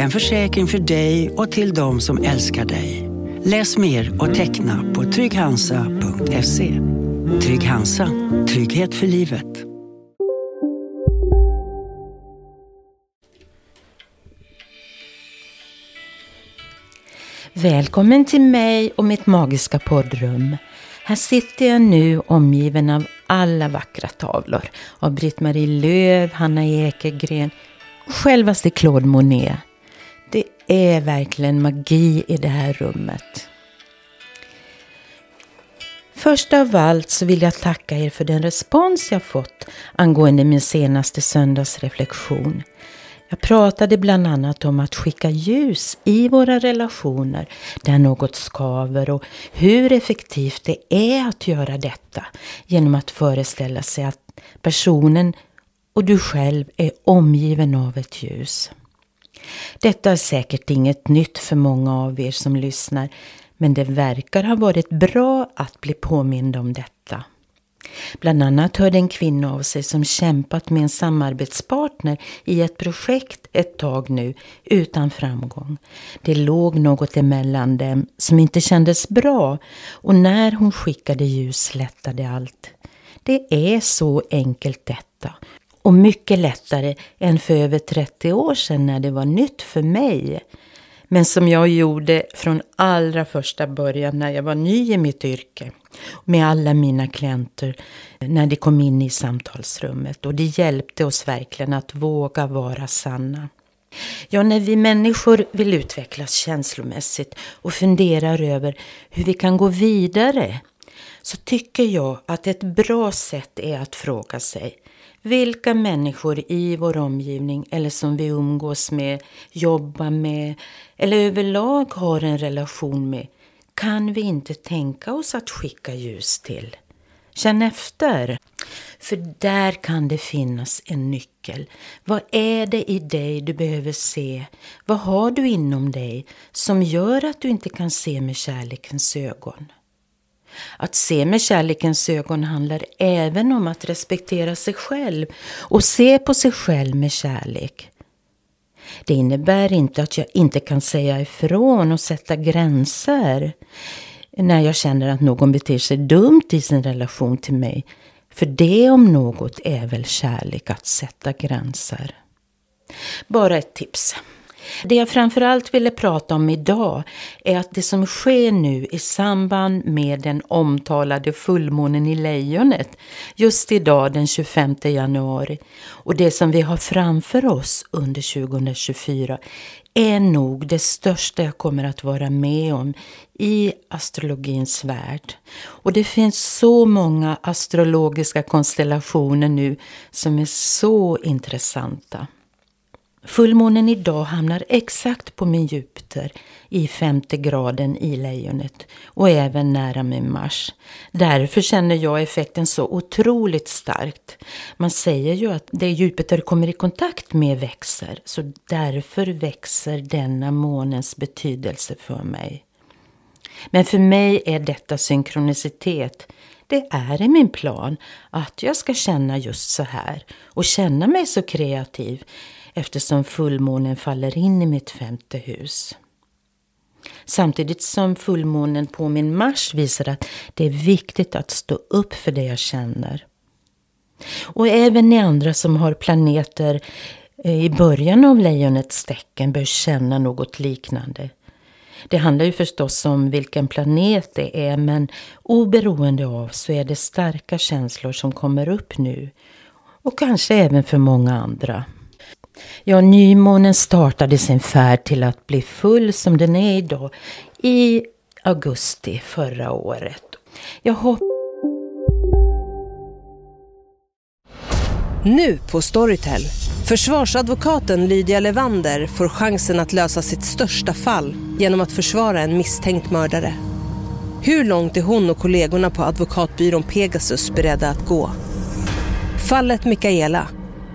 En försäkring för dig och till de som älskar dig. Läs mer och teckna på trygghansa.se. Trygg Hansa. Trygghet för livet. Välkommen till mig och mitt magiska poddrum. Här sitter jag nu omgiven av alla vackra tavlor. Av Britt-Marie Löv, Hanna Ekegren och självaste Claude Monet. Det är verkligen magi i det här rummet. Först av allt så vill jag tacka er för den respons jag fått angående min senaste söndagsreflektion. Jag pratade bland annat om att skicka ljus i våra relationer där något skaver och hur effektivt det är att göra detta genom att föreställa sig att personen och du själv är omgiven av ett ljus. Detta är säkert inget nytt för många av er som lyssnar men det verkar ha varit bra att bli påmind om detta. Bland annat hörde en kvinna av sig som kämpat med en samarbetspartner i ett projekt ett tag nu utan framgång. Det låg något emellan dem som inte kändes bra och när hon skickade ljus lättade allt. Det är så enkelt detta och mycket lättare än för över 30 år sedan när det var nytt för mig. Men som jag gjorde från allra första början när jag var ny i mitt yrke. Med alla mina klienter när de kom in i samtalsrummet. Och det hjälpte oss verkligen att våga vara sanna. Ja, när vi människor vill utvecklas känslomässigt och funderar över hur vi kan gå vidare så tycker jag att ett bra sätt är att fråga sig vilka människor i vår omgivning eller som vi umgås med, jobbar med eller överlag har en relation med kan vi inte tänka oss att skicka ljus till. Känn efter. För där kan det finnas en nyckel. Vad är det i dig du behöver se? Vad har du inom dig som gör att du inte kan se med kärlekens ögon? Att se med kärlekens ögon handlar även om att respektera sig själv och se på sig själv med kärlek. Det innebär inte att jag inte kan säga ifrån och sätta gränser när jag känner att någon beter sig dumt i sin relation till mig. För det om något är väl kärlek att sätta gränser. Bara ett tips. Det jag framförallt ville prata om idag är att det som sker nu i samband med den omtalade fullmånen i lejonet just idag den 25 januari och det som vi har framför oss under 2024 är nog det största jag kommer att vara med om i astrologins värld. Och det finns så många astrologiska konstellationer nu som är så intressanta. Fullmånen idag hamnar exakt på min Jupiter i femte graden i lejonet och även nära min Mars. Därför känner jag effekten så otroligt starkt. Man säger ju att det Jupiter kommer i kontakt med växer, så därför växer denna månens betydelse för mig. Men för mig är detta synkronicitet. Det är i min plan att jag ska känna just så här och känna mig så kreativ eftersom fullmånen faller in i mitt femte hus. Samtidigt som fullmånen på min Mars visar att det är viktigt att stå upp för det jag känner. Och även ni andra som har planeter eh, i början av lejonets tecken bör känna något liknande. Det handlar ju förstås om vilken planet det är men oberoende av så är det starka känslor som kommer upp nu. Och kanske även för många andra. Ja, nymånen startade sin färd till att bli full som den är idag i augusti förra året. Jag hoppas Nu på Storytel. Försvarsadvokaten Lydia Levander får chansen att lösa sitt största fall genom att försvara en misstänkt mördare. Hur långt är hon och kollegorna på advokatbyrån Pegasus beredda att gå? Fallet Mikaela.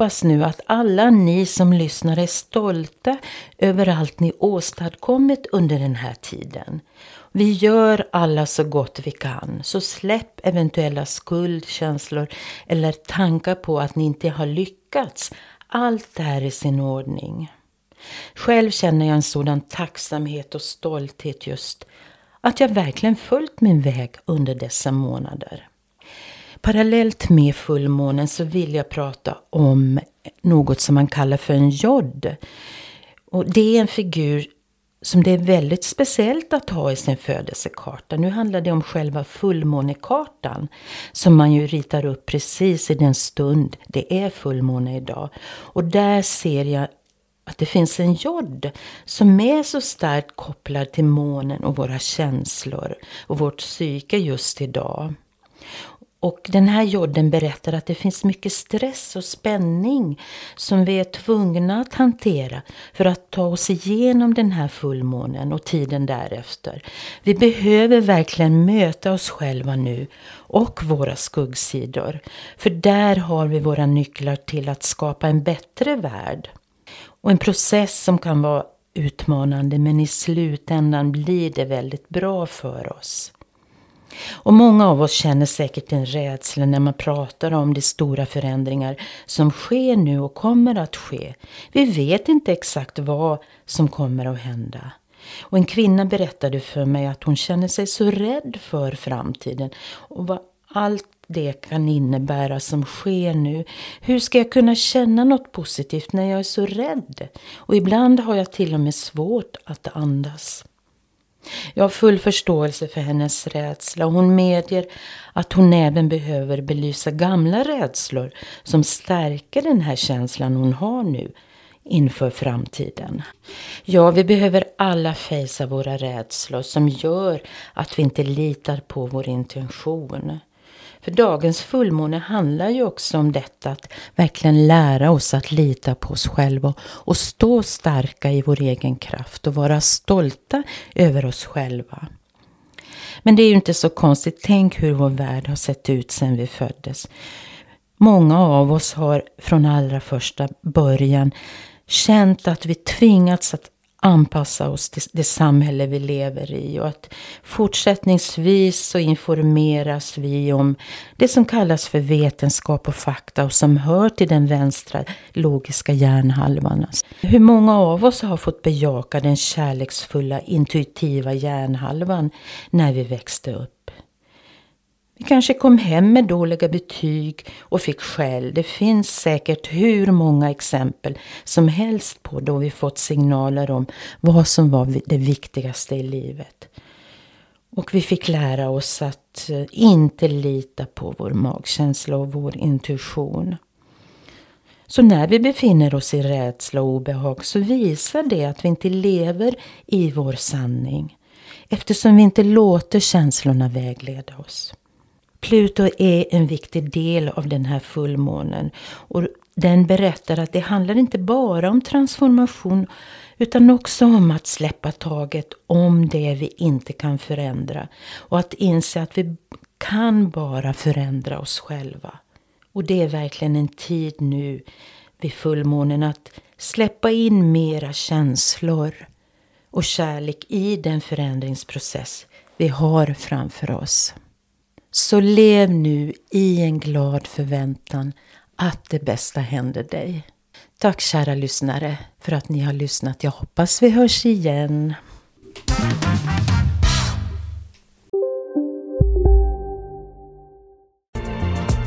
Hoppas nu att alla ni som lyssnar är stolta över allt ni åstadkommit under den här tiden. Vi gör alla så gott vi kan, så släpp eventuella skuldkänslor eller tankar på att ni inte har lyckats. Allt är i sin ordning. Själv känner jag en sådan tacksamhet och stolthet just att jag verkligen följt min väg under dessa månader. Parallellt med fullmånen så vill jag prata om något som man kallar för en jod. Och det är en figur som det är väldigt speciellt att ha i sin födelsekarta. Nu handlar det om själva fullmånekartan som man ju ritar upp precis i den stund det är fullmåne idag. Och där ser jag att det finns en jod som är så starkt kopplad till månen och våra känslor och vårt psyke just idag. Och den här jodden berättar att det finns mycket stress och spänning som vi är tvungna att hantera för att ta oss igenom den här fullmånen och tiden därefter. Vi behöver verkligen möta oss själva nu och våra skuggsidor. För där har vi våra nycklar till att skapa en bättre värld. Och en process som kan vara utmanande men i slutändan blir det väldigt bra för oss. Och många av oss känner säkert en rädsla när man pratar om de stora förändringar som sker nu och kommer att ske. Vi vet inte exakt vad som kommer att hända. Och en kvinna berättade för mig att hon känner sig så rädd för framtiden och vad allt det kan innebära som sker nu. Hur ska jag kunna känna något positivt när jag är så rädd? Och ibland har jag till och med svårt att andas. Jag har full förståelse för hennes rädsla och hon medger att hon även behöver belysa gamla rädslor som stärker den här känslan hon har nu inför framtiden. Ja, vi behöver alla fejsa våra rädslor som gör att vi inte litar på vår intention. För dagens fullmåne handlar ju också om detta att verkligen lära oss att lita på oss själva och stå starka i vår egen kraft och vara stolta över oss själva. Men det är ju inte så konstigt. Tänk hur vår värld har sett ut sedan vi föddes. Många av oss har från allra första början känt att vi tvingats att anpassa oss till det samhälle vi lever i och att fortsättningsvis så informeras vi om det som kallas för vetenskap och fakta och som hör till den vänstra logiska hjärnhalvan. Hur många av oss har fått bejaka den kärleksfulla intuitiva hjärnhalvan när vi växte upp? Vi kanske kom hem med dåliga betyg och fick skäll. Det finns säkert hur många exempel som helst på då vi fått signaler om vad som var det viktigaste i livet. Och vi fick lära oss att eh, inte lita på vår magkänsla och vår intuition. Så när vi befinner oss i rädsla och obehag så visar det att vi inte lever i vår sanning. Eftersom vi inte låter känslorna vägleda oss. Pluto är en viktig del av den här fullmånen. Och den berättar att det handlar inte bara om transformation utan också om att släppa taget om det vi inte kan förändra. Och att inse att vi kan bara förändra oss själva. Och det är verkligen en tid nu vid fullmånen att släppa in mera känslor och kärlek i den förändringsprocess vi har framför oss. Så lev nu i en glad förväntan att det bästa händer dig. Tack kära lyssnare för att ni har lyssnat. Jag hoppas vi hörs igen.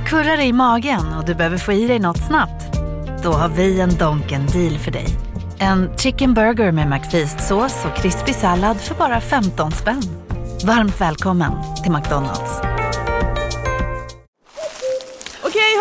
Kurrar det i magen och du behöver få i dig något snabbt? Då har vi en Donken deal för dig. En chicken burger med McFeast-sås och krispig sallad för bara 15 spänn. Varmt välkommen till McDonalds.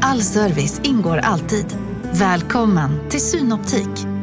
All service ingår alltid. Välkommen till Synoptik.